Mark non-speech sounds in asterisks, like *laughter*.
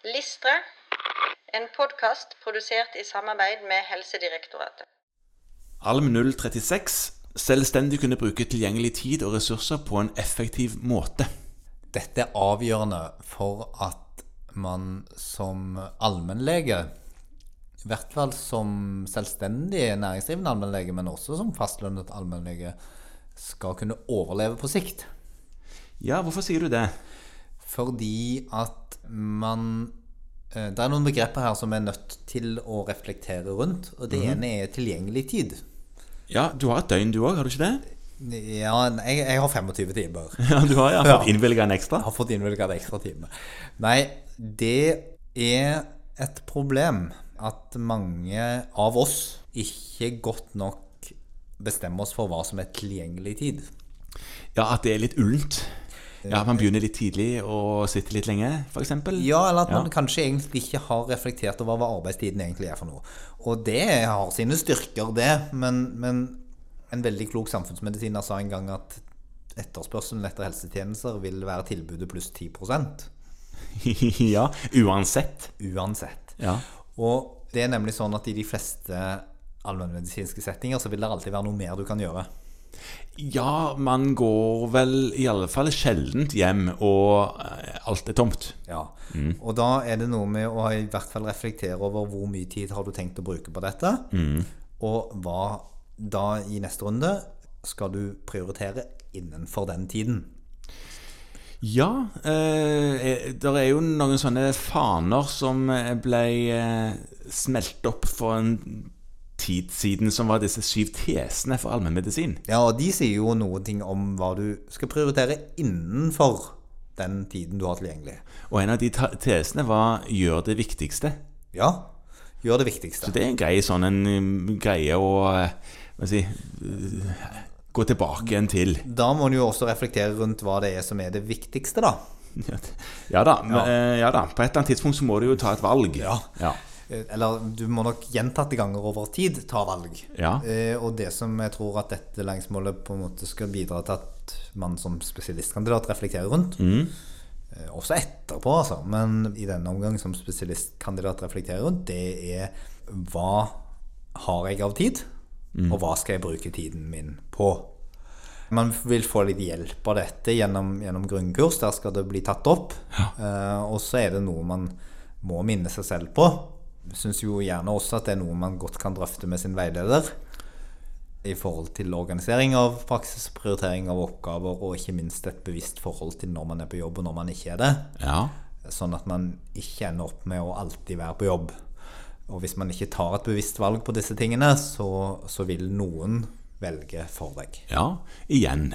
Listre, en podkast produsert i samarbeid med Helsedirektoratet. Alm 036 selvstendig kunne bruke tilgjengelig tid og ressurser på en effektiv måte. Dette er avgjørende for at man som allmennlege, i hvert fall som selvstendig næringsdrivende allmennlege, men også som fastlønnet allmennlege, skal kunne overleve på sikt. Ja, hvorfor sier du det? Fordi at man eh, Det er noen begreper her som er nødt til å reflektere rundt. Og det ene er tilgjengelig tid. Ja, du har et døgn du òg, har du ikke det? Ja, jeg, jeg har 25 timer. *laughs* Ja, du har ja, fått innvilga en ekstra. har fått innvilga en ekstra time. Nei, det er et problem at mange av oss ikke godt nok bestemmer oss for hva som er tilgjengelig tid. Ja, at det er litt ullent. Ja, Man begynner litt tidlig og sitter litt lenge, f.eks. Ja, eller at man Ja. kanskje egentlig ikke har reflektert over hva arbeidstiden egentlig er for noe. Og det har sine styrker, det, men, men en veldig klok samfunnsmedisiner sa en gang at etterspørselen etter helsetjenester vil være tilbudet pluss 10% *laughs* ja, uansett. uansett. Ja. Og det er nemlig sånn at i de fleste allmennmedisinske settinger så vil det alltid være noe mer du kan gjøre. Ja, man går vel i alle fall sjeldent hjem, og eh, alt er tomt. Ja. Og da er det noe med å i hvert fall reflektere over hvor mye tid har du tenkt å bruke på dette, og hva da i neste runde skal du prioritere innenfor den tiden. Ja, eh, det er jo noen sånne faner som eh, ble eh, smelt opp for en tid siden, som var disse syv tesene for allmennmedisin. Ja, og de sier jo noen ting om hva du skal prioritere innenfor den tiden du har tilgjengelig. Og en av de tesene var 'gjør det viktigste'. Ja, gjør det viktigste. Så det er en grei sånn en um, greie å eh, hva si gå tilbake igjen til. Da må du jo også reflektere rundt hva det er som er det viktigste, da. *laughs* Ja da, men, eh, ja da. På et eller annet tidspunkt så må du jo ta et valg. Ja. Ja. Eh, Eller du må nok gjentatte ganger over tid ta valg. Ja. Eh, og det som jeg tror at dette læringsmålet på en måte skal bidra til at man som spesialistkandidat reflekterer rundt, eh, også etterpå, altså, men i denne omgang som spesialistkandidat reflekterer rundt, det er hva har jeg av tid, og hva skal jeg bruke tiden min på? Man vil få litt hjelp av dette gjennom, gjennom grunnkurs. Der skal det bli tatt opp. Eh, og så er det noe man må minne seg selv på. Syns jo gjerne også at det er noe man godt kan drøfte med sin veileder. I forhold til organisering av praksis, prioritering av oppgaver og ikke minst et bevisst forhold til når man er på jobb og når man ikke er det. ja. Sånn at man ikke ender opp med å alltid være på jobb. Og hvis man ikke tar et bevisst valg på disse tingene, så, så vil noen velge for deg. Ja, igjen.